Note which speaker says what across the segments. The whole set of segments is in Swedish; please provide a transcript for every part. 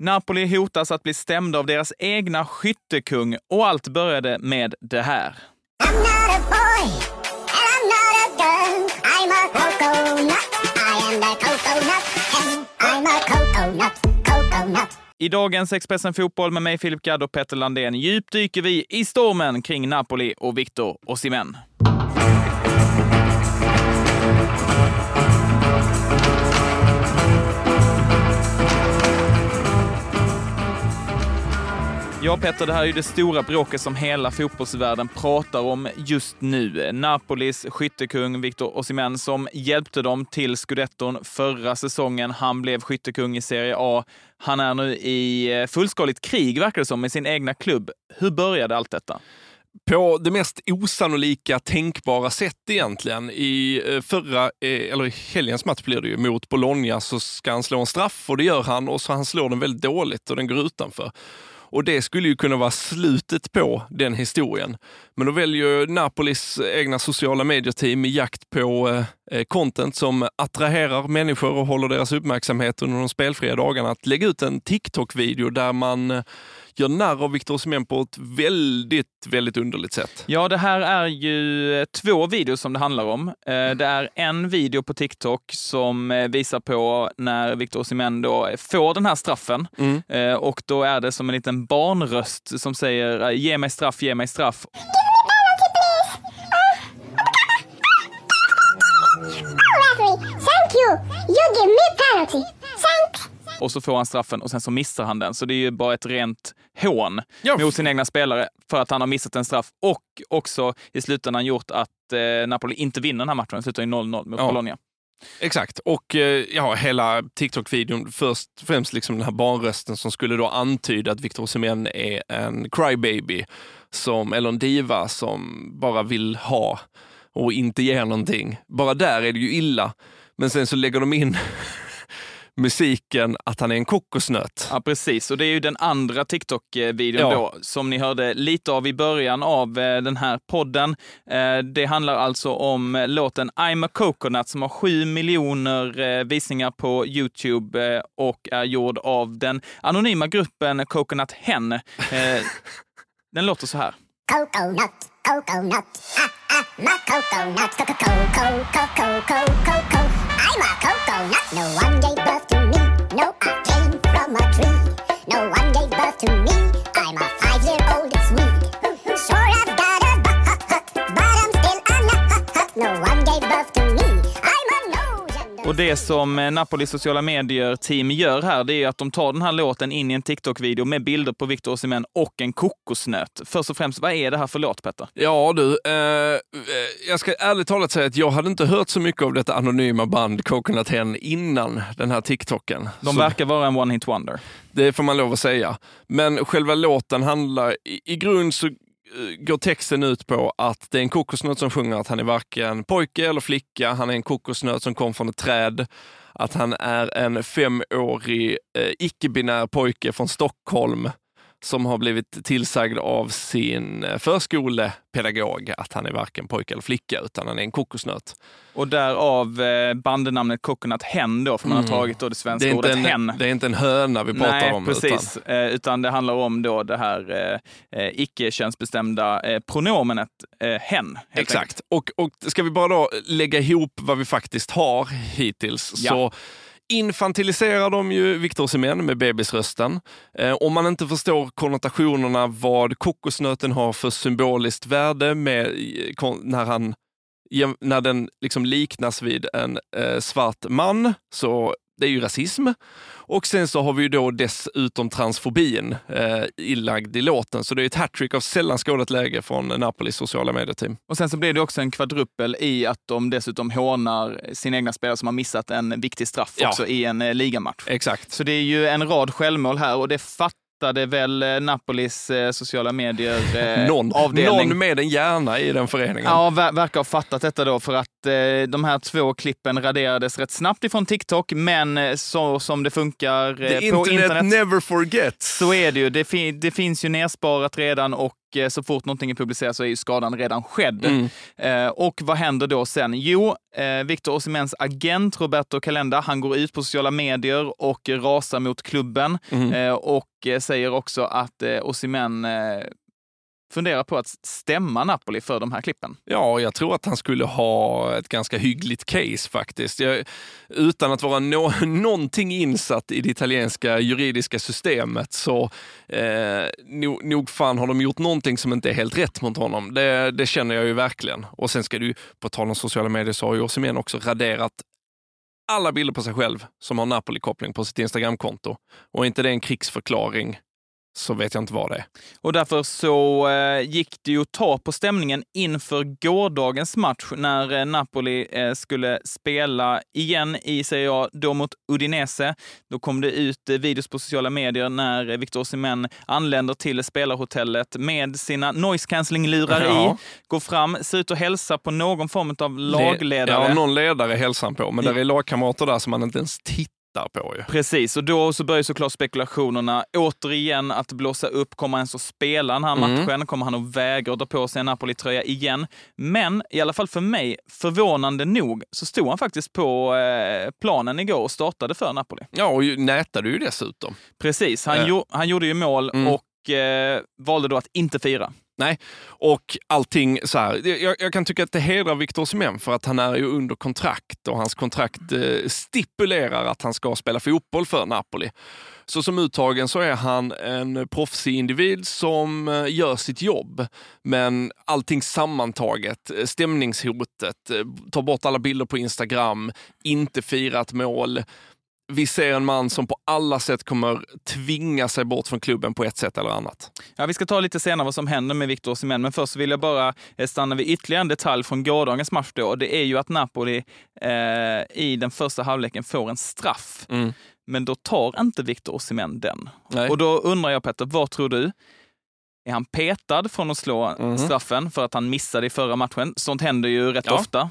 Speaker 1: Napoli hotas att bli stämda av deras egna skyttekung och allt började med det här.
Speaker 2: I
Speaker 1: dagens Expressen Fotboll med mig Filip Gadd och Petter Landén djupdyker vi i stormen kring Napoli och Victor Osimhen. Ja, Petter, det här är ju det stora bråket som hela fotbollsvärlden pratar om just nu. Napolis skyttekung Victor Osimhen som hjälpte dem till scudetton förra säsongen. Han blev skyttekung i Serie A. Han är nu i eh, fullskaligt krig, verkar det som, med sin egna klubb. Hur började allt detta?
Speaker 3: på det mest osannolika tänkbara sätt egentligen. I eh, förra, eh, eller i helgens match blir det ju, mot Bologna så ska han slå en straff och det gör han och så han slår den väldigt dåligt och den går utanför. Och det skulle ju kunna vara slutet på den historien. Men då väljer Napolis egna sociala medieteam i jakt på eh, eh, content som attraherar människor och håller deras uppmärksamhet under de spelfria dagarna att lägga ut en TikTok-video där man eh, gör narr av Victor Osimhen på ett väldigt, väldigt underligt sätt.
Speaker 1: Ja, det här är ju två videos som det handlar om. Eh, Det är en video på TikTok som eh, visar på när Victor Osimhen då får den här straffen. Eh, Och då är det som en liten barnröst som säger ge mig straff, ge mig straff.
Speaker 2: Referee, thank you. You give me penalty.
Speaker 1: Och så får han straffen och sen så missar han den. Så det är ju bara ett rent hån
Speaker 3: Ja.
Speaker 1: mot sin egna spelare för att han har missat en straff och också i slutändan gjort att eh, Napoli inte vinner den här matchen. Den slutar ju 0-0 mot
Speaker 3: Ja.
Speaker 1: Bologna.
Speaker 3: Exakt, och eh, ja, hela TikTok-videon, först främst liksom den här barnrösten som skulle då antyda att Victor Osimhen är en crybaby, som, eller en diva som bara vill ha och inte ger någonting. Bara där är det ju illa. Men sen så lägger de in musiken att han är en kokosnöt.
Speaker 1: Ja, precis. Och det är ju den andra TikTok-videon
Speaker 3: Ja.
Speaker 1: då, som ni hörde lite av i början av eh, den här podden. Eh, Det handlar alltså om eh, låten I'm a coconut som har sju miljoner visningar på Youtube och är gjord av den anonyma gruppen Coconut Hen. Den låter så här.
Speaker 2: Coconut, coconut. Ah, ah, my coconut. Co- I'm a coconut. No one gave birth to me. No, I came from a tree. No one gave birth to me. I'm a
Speaker 1: Och det som eh, Napolis sociala medier-team gör här, det är att de tar den här låten in i en TikTok-video med bilder på Victor Osimhen och en kokosnöt. Först och främst, vad är det här för låt, Petter?
Speaker 3: Ja du, eh, jag ska ärligt talat säga att jag hade inte hört så mycket av detta anonyma band Coconut Hen innan den här TikToken.
Speaker 1: De
Speaker 3: Så
Speaker 1: verkar vara en one-hit wonder.
Speaker 3: Det får man lov att säga. Men själva låten handlar, i, i grund så Eh, går texten ut på att det är en kokosnöt som sjunger att han är varken pojke eller flicka, han är en kokosnöt som kom från ett träd, att han är en femårig eh, icke-binär pojke från Stockholm som har blivit tillsagd av sin eh, förskolepedagog att han är varken pojke eller flicka utan han är en kokosnöt.
Speaker 1: Och därav eh, bandenamnet Coconut Hen då, för man har tagit då det
Speaker 3: Det
Speaker 1: svenska
Speaker 3: inte
Speaker 1: ordet
Speaker 3: en,
Speaker 1: hen.
Speaker 3: det är inte en höna vi pratar
Speaker 1: Nej,
Speaker 3: om.
Speaker 1: precis.
Speaker 3: Utan,
Speaker 1: Eh, utan det handlar om då det här eh, eh, icke-könsbestämda eh, pronomenet eh, hen.
Speaker 3: Exakt. Och, och ska vi bara då lägga ihop vad vi faktiskt har hittills
Speaker 1: Ja.
Speaker 3: så infantiliserar de ju Victor Semen med bebisrösten. Eh, om man inte förstår konnotationerna vad kokosnöten har för symboliskt värde med, eh, när, han, när den liksom liknas vid en eh, svart man, så det är ju rasism. Och sen så har vi ju då dessutom transfobin eh, inlagd i låten, så det är ett hattrick av sällan skådat läge från Napolis sociala medieteam.
Speaker 1: Och sen så blir det också en kvadrupel i att de dessutom hånar sina egna spelare som har missat en viktig straff
Speaker 3: Ja.
Speaker 1: också i en eh, ligamatch.
Speaker 3: Exakt.
Speaker 1: Så det är ju en rad självmål här och det fattade väl eh, Napolis eh, sociala medier eh,
Speaker 3: Någon,
Speaker 1: avdelning.
Speaker 3: någon med en hjärna i den föreningen.
Speaker 1: Ja, ver verkar ha fattat detta då för att de här två klippen raderades rätt snabbt ifrån TikTok, men så som det funkar på
Speaker 3: internet,
Speaker 1: internet
Speaker 3: never forgets.
Speaker 1: så är det ju. Det, fi det finns ju nersparat redan och eh, så fort någonting är publicerat så är ju skadan redan skedd.
Speaker 3: Mm.
Speaker 1: Eh, och vad händer då sen? Jo, eh, Victor Osimens agent Roberto Calenda, han går ut på sociala medier och rasar mot klubben
Speaker 3: Mm.
Speaker 1: eh, och säger också att Osimhen funderar på att stämma Napoli för de här klippen.
Speaker 3: Ja, jag tror att han skulle ha ett ganska hyggligt case faktiskt. Jag, utan att vara nå någonting insatt i det italienska juridiska systemet så eh, nog, nog fan har de gjort någonting som inte är helt rätt mot honom. Det, det känner jag ju verkligen. Och sen ska du, på tal om sociala medier, så har ju Osimhen också raderat alla bilder på sig själv som har Napoli-koppling på sitt Instagramkonto. Och är inte det en krigsförklaring så vet jag inte vad det är.
Speaker 1: Och därför så eh, gick det ju att ta på stämningen inför gårdagens match när eh, Napoli eh, skulle spela igen i Serie A, då mot Udinese. Då kom det ut videos på sociala medier när Victor Osimhen anländer till spelarhotellet med sina noise cancelling-lurar
Speaker 3: Ja.
Speaker 1: i, går fram, ser ut att hälsa på någon form av lagledare.
Speaker 3: Ja, någon ledare hälsar han på, men där är lagkamrater där som man inte ens tittar på ju.
Speaker 1: Precis, och då så börjar såklart spekulationerna återigen att blåsa upp. Kommer han ens att spela den här
Speaker 3: Mm.
Speaker 1: matchen? Kommer han att vägra att dra på sig en Napoli-tröja igen? Men i alla fall för mig, förvånande nog, så stod han faktiskt på eh, planen igår och startade för Napoli.
Speaker 3: Ja, och ju- nätade ju dessutom.
Speaker 1: Precis, han,
Speaker 3: Eh.
Speaker 1: gjo- han gjorde ju mål
Speaker 3: Mm.
Speaker 1: och eh, valde då att inte fira.
Speaker 3: Nej, och allting så här. Jag, jag kan tycka att det hedrar Victor Osimhen för att han är ju under kontrakt och hans kontrakt eh, stipulerar att han ska spela fotboll för Napoli. Så som uttagen så är han en proffsig individ som eh, gör sitt jobb. Men allting sammantaget, eh, stämningshotet, eh, tar bort alla bilder på Instagram, inte firat mål. Vi ser en man som på alla sätt kommer tvinga sig bort från klubben på ett sätt eller annat.
Speaker 1: Ja, vi ska ta lite senare vad som händer med Victor Osimhen, men först vill jag bara eh, stanna vid ytterligare en detalj från gårdagens match. Då. Det är ju att Napoli eh, i den första halvleken får en straff.
Speaker 3: Mm.
Speaker 1: Men då tar inte Victor Osimhen den.
Speaker 3: Nej.
Speaker 1: Och då undrar jag Petter, vad tror du? Är han petad från att slå
Speaker 3: Mhm.
Speaker 1: straffen för att han missade i förra matchen? Sånt händer ju rätt
Speaker 3: Ja.
Speaker 1: ofta.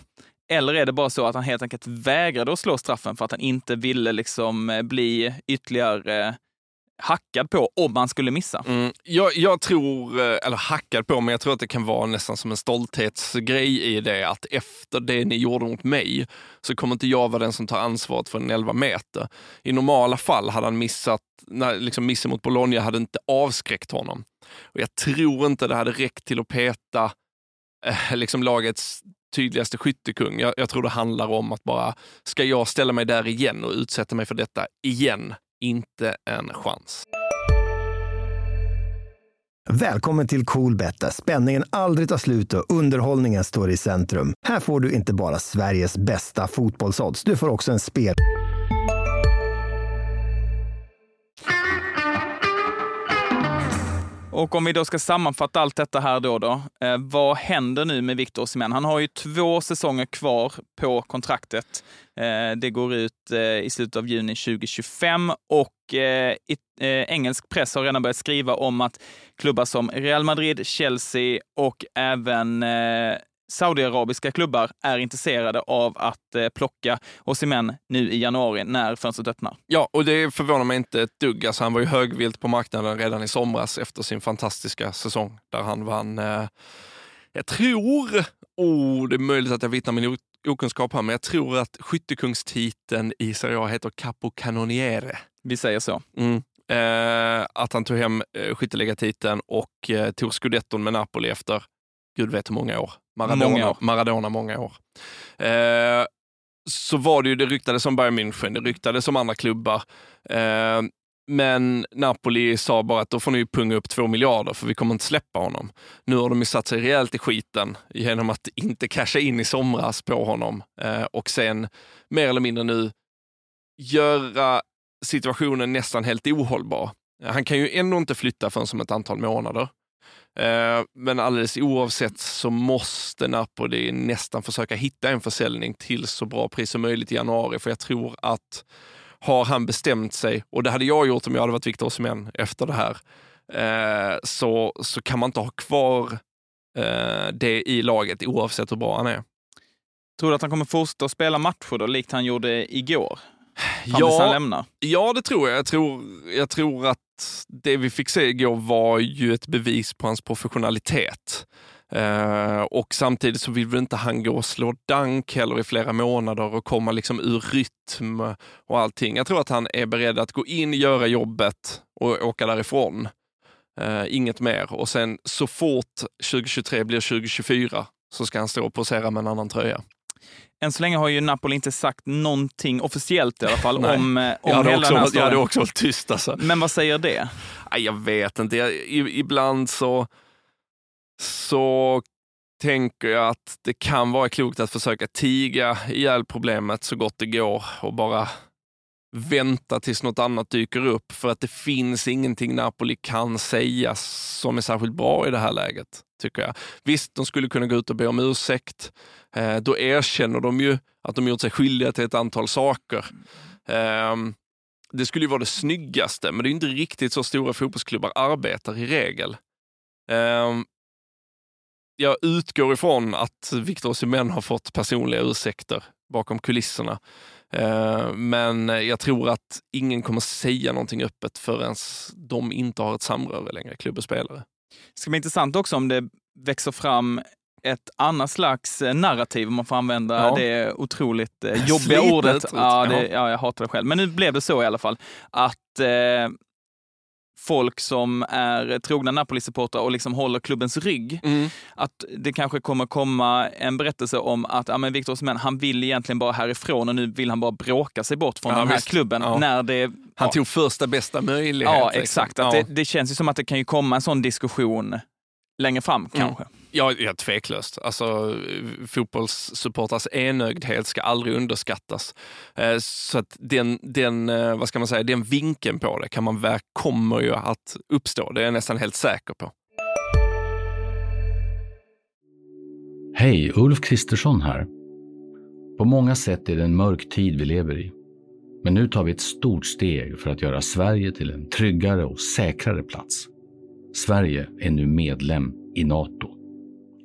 Speaker 1: Eller är det bara så att han helt enkelt vägrade att slå straffen för att han inte ville liksom eh, bli ytterligare eh, hackad på om han skulle missa?
Speaker 3: Mm, jag, jag tror, eh, eller hackad på, men jag tror att det kan vara nästan som en stolthetsgrej i det att efter det ni gjorde mot mig så kommer inte jag vara den som tar ansvaret för en 11 meter. I normala fall hade han missat, när, liksom missen mot Bologna hade inte avskräckt honom. Och jag tror inte det hade räckt till att peta eh, liksom lagets tydligaste skyttekung. Jag, jag tror det handlar om att bara, ska jag ställa mig där igen och utsätta mig för detta igen? Inte en chans.
Speaker 4: Välkommen till Coolbet där spänningen aldrig tar slut och underhållningen står i centrum. Här får du inte bara Sveriges bästa fotbollsodds, du får också en spel...
Speaker 1: Och om vi då ska sammanfatta allt detta här då, då eh, vad händer nu med Victor Osimhen? Han har ju två säsonger kvar på kontraktet. Eh, det går ut eh, i slutet av juni 2025 och eh, i, eh, engelsk press har redan börjat skriva om att klubbar som Real Madrid, Chelsea och även eh, saudiarabiska klubbar är intresserade av att eh, plocka Osimhen nu i januari när fönstret öppnar.
Speaker 3: Ja, och det förvånar mig inte ett dugg. Alltså, han var ju högvilt på marknaden redan i somras efter sin fantastiska säsong där han vann, eh, jag tror, oh, det är möjligt att jag vittnar min okunskap här, men jag tror att skyttekungstiteln i Serie A heter Capo Cannoniere.
Speaker 1: Vi säger så.
Speaker 3: Mm. Eh, att han tog hem eh, skytteligatiteln och eh, tog scudetton med Napoli efter, gud vet hur många år. Maradona
Speaker 1: Många år.
Speaker 3: Maradona många år. Eh, så var det ju, det ryktades om Bayern München, det ryktades om andra klubbar. Eh, men Napoli sa bara att då får ni punga upp två miljarder för vi kommer inte släppa honom. Nu har de ju satt sig rejält i skiten genom att inte casha in i somras på honom eh, och sen mer eller mindre nu göra situationen nästan helt ohållbar. Han kan ju ändå inte flytta förrän som ett antal månader. Eh, men alldeles oavsett så måste Napoli nästan försöka hitta en försäljning till så bra pris som möjligt i januari. För jag tror att har han bestämt sig, och det hade jag gjort om jag hade varit Victor Osimhen efter det här, eh, så, så kan man inte ha kvar eh, det i laget oavsett hur bra han är.
Speaker 1: Tror du att han kommer fortsätta spela matcher då, likt han gjorde igår? Fram tills han lämnar?
Speaker 3: Ja, det tror jag. Jag tror, jag tror att det vi fick se igår var ju ett bevis på hans professionalitet. Eh, och samtidigt så vill väl inte han gå och slå dank heller i flera månader och komma liksom ur rytm och allting. Jag tror att han är beredd att gå in, göra jobbet och åka därifrån. Eh, inget mer. Och sen så fort 2023 blir 2024 så ska han stå och posera med en annan tröja.
Speaker 1: Än så länge har ju Napoli inte sagt någonting officiellt i alla fall
Speaker 3: Nej.
Speaker 1: om, eh, om
Speaker 3: Jag
Speaker 1: hela
Speaker 3: också,
Speaker 1: den här
Speaker 3: jag hade
Speaker 1: storyn.
Speaker 3: också hållit tyst alltså.
Speaker 1: Men vad säger det?
Speaker 3: Nej, jag vet inte. Jag, ibland så, så tänker jag att det kan vara klokt att försöka tiga ihjäl problemet så gott det går och bara vänta tills något annat dyker upp. För att det finns ingenting Napoli kan säga som är särskilt bra i det här läget, tycker jag. Visst, de skulle kunna gå ut och be om ursäkt. Eh, då erkänner de ju att de gjort sig skyldiga till ett antal saker. Eh, det skulle ju vara det snyggaste, men det är inte riktigt så stora fotbollsklubbar arbetar i regel. Eh, jag utgår ifrån att Victor Osimhen har fått personliga ursäkter bakom kulisserna. Ehm, men jag tror att ingen kommer säga någonting öppet förrän de inte har ett samröre längre, klubb och spelare.
Speaker 1: Det ska bli intressant också om det växer fram ett annat slags eh, narrativ, om man får använda
Speaker 3: Ja.
Speaker 1: det otroligt eh, jobbiga
Speaker 3: Slitet
Speaker 1: ordet.
Speaker 3: ord,
Speaker 1: Ja, det,
Speaker 3: ja,
Speaker 1: jag hatar det själv. Men nu blev det så i alla fall, att eh, folk som är trogna Napoli-supportrar och liksom håller klubbens rygg, att det kanske kommer komma en berättelse om att ja, men Victor Osimhen, han vill egentligen bara härifrån och nu vill han bara bråka sig bort från
Speaker 3: Ja,
Speaker 1: den här
Speaker 3: visst.
Speaker 1: klubben.
Speaker 3: Ja.
Speaker 1: När det,
Speaker 3: Han
Speaker 1: ja,
Speaker 3: tog första bästa möjlighet.
Speaker 1: Ja,
Speaker 3: liksom.
Speaker 1: exakt.
Speaker 3: Ja.
Speaker 1: det, det känns ju som att det kan ju komma en sån diskussion längre fram kanske.
Speaker 3: Ja, ja, tveklöst. Alltså, eh, enögdhet ska aldrig underskattas. Eh, Så att den, den, eh, vad ska man säga, den vinkeln på det kan man väl, kommer ju att uppstå. Det är jag nästan helt säker på.
Speaker 5: Hej, Ulf Kristersson här. På många sätt är det en mörk tid vi lever i. Men nu tar vi ett stort steg för att göra Sverige till en tryggare och säkrare plats. Sverige är nu medlem i Nato.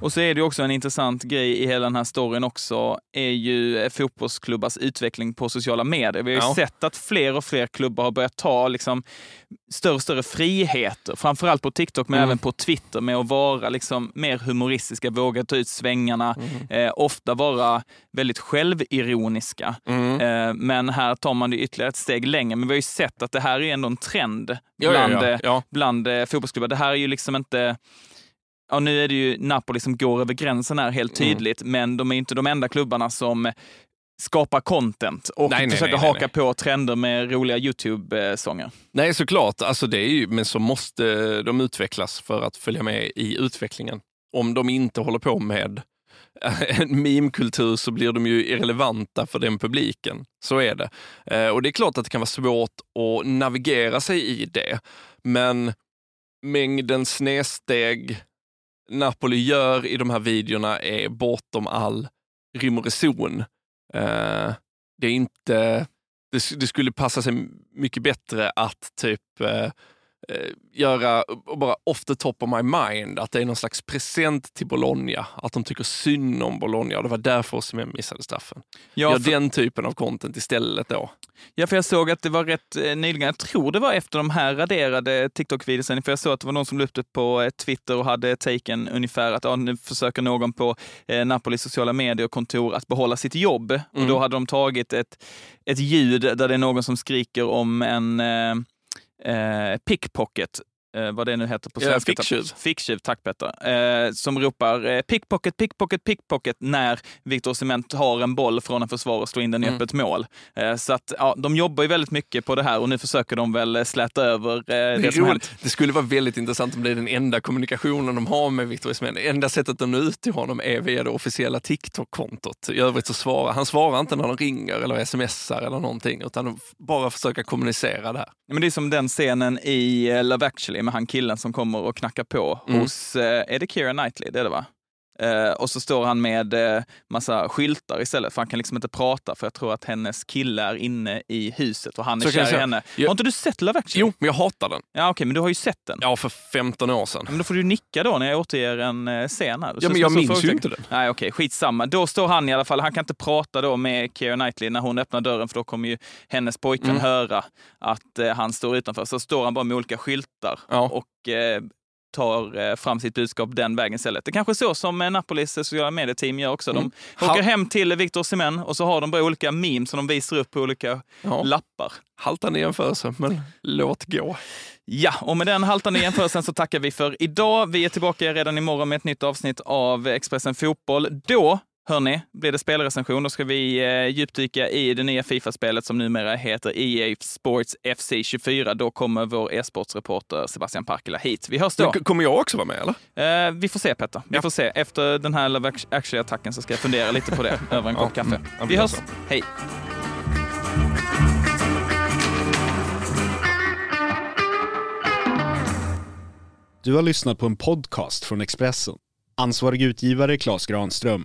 Speaker 1: Och så är det också en intressant grej i hela den här storyn också, är ju eh, fotbollsklubbars utveckling på sociala medier. Vi har ju
Speaker 3: Ja.
Speaker 1: sett att fler och fler klubbar har börjat ta liksom större och större friheter, framförallt på TikTok men
Speaker 3: Mm.
Speaker 1: även på Twitter, med att vara liksom mer humoristiska, våga ta ut svängarna,
Speaker 3: Mm.
Speaker 1: eh, ofta vara väldigt självironiska.
Speaker 3: Mm.
Speaker 1: Eh, men här tar man det ytterligare ett steg längre. Men vi har ju sett att det här är ändå en trend bland,
Speaker 3: ja,
Speaker 1: eh,
Speaker 3: ja.
Speaker 1: bland eh, fotbollsklubbar. Det här är ju liksom inte... Ja, nu är det ju Napoli som går över gränsen här helt
Speaker 3: Mm.
Speaker 1: tydligt, men de är inte de enda klubbarna som skapar content och
Speaker 3: Nej,
Speaker 1: försöker
Speaker 3: nej, nej,
Speaker 1: haka på trender med roliga YouTube-sånger.
Speaker 3: Nej, såklart. Alltså det är ju, men så måste de utvecklas för att följa med i utvecklingen. Om de inte håller på med en meme-kultur så blir de ju irrelevanta för den publiken. Så är det. Eh, Och det är klart att det kan vara svårt att navigera sig i det. Men mängden snedsteg Napoli gör i de här videorna är bortom all rim och reson. Eh, Det är inte det, det skulle passa sig mycket bättre att typ eh, göra, och bara off the top of my mind, att det är någon slags present till Bologna. Att de tycker synd om Bologna och det var därför som jag missade straffen.
Speaker 1: Ja,
Speaker 3: Gör
Speaker 1: för,
Speaker 3: den typen av content istället då.
Speaker 1: ja, för jag såg att det var rätt eh, nyligen, jag tror det var efter de här raderade TikTok-videorna, för jag såg att det var någon som la upp det på eh, Twitter och hade taken ungefär att ja, nu försöker någon på eh, Napolis sociala medier-kontor att behålla sitt jobb. Och
Speaker 3: Mm.
Speaker 1: då hade de tagit ett, ett ljud där det är någon som skriker om en eh, eh, pickpocket eh, vad det nu heter på
Speaker 3: Ja,
Speaker 1: svenska.
Speaker 3: ficktjuv.
Speaker 1: Ficktjuv, tack Petter. Eh, som ropar eh, pickpocket, pickpocket, pickpocket när Victor Cement har en boll från en försvarare och slår in den i
Speaker 3: Mm.
Speaker 1: öppet mål. Eh, så att ja, de jobbar ju väldigt mycket på det här och nu försöker de väl eh, släta över eh, det,
Speaker 3: Det,
Speaker 1: som hänt.
Speaker 3: det skulle vara väldigt intressant om det är den enda kommunikationen de har med Victor. Det enda sättet att nå ut till honom är via det officiella TikTok-kontot. I övrigt så svarar han svarar inte när de ringer eller smsar eller någonting, utan bara försöka kommunicera det här.
Speaker 1: Men det är som den scenen i eh, Love actually med han killen som kommer och knackar på
Speaker 3: Mm.
Speaker 1: hos, eh, är det Keira Knightley? Det är det va? Eh, och så står han med eh, massa skyltar istället, för han kan liksom inte prata för jag tror att hennes kille är inne i huset och han är
Speaker 3: Så jag
Speaker 1: kär i henne.
Speaker 3: Ja.
Speaker 1: Har inte du sett Love actually?
Speaker 3: Jo, men jag hatar den.
Speaker 1: Ja okej, men du har ju sett den.
Speaker 3: Ja, för 15 år sedan.
Speaker 1: Men då får du nicka då när jag återger en eh, scen här.
Speaker 3: Ja, men jag minns ju inte den.
Speaker 1: Nej okej, skitsamma. Då står han i alla fall, han kan inte prata då med Keira Knightley när hon öppnar dörren för då kommer ju hennes pojkvän
Speaker 3: Mm.
Speaker 1: höra att eh, han står utanför. Så står han bara med olika skyltar
Speaker 3: Ja.
Speaker 1: och eh, tar eh, fram sitt budskap den vägen istället. Det är kanske är så som eh, Napolis sociala medieteam gör också. De
Speaker 3: Mm.
Speaker 1: åker hem till Victor Semen och så har de bara olika memes som de visar upp på olika
Speaker 3: Ja.
Speaker 1: lappar.
Speaker 3: Haltande jämförelse, men låt gå.
Speaker 1: Ja, och med den haltande jämförelsen så tackar vi för idag. Vi är tillbaka redan imorgon med ett nytt avsnitt av Expressen Fotboll. Då, hörni, blir det spelrecension. Då ska vi eh, djupdyka i det nya Fifa-spelet som numera heter EA Sports FC 24. Då kommer vår e-sportsreporter Sebastian Parkila hit. Vi hörs då.
Speaker 3: Men kommer jag också vara med eller?
Speaker 1: Eh, vi får se Petter. Vi
Speaker 3: Ja.
Speaker 1: får se. Efter den här Love Actually-attacken så ska jag fundera lite på det över en kopp
Speaker 3: Ja,
Speaker 1: kaffe.
Speaker 3: mm. Ja,
Speaker 1: Vi hörs.
Speaker 3: så.
Speaker 1: Hej.
Speaker 6: Du har lyssnat på en podcast från Expressen. Ansvarig utgivare Klas Granström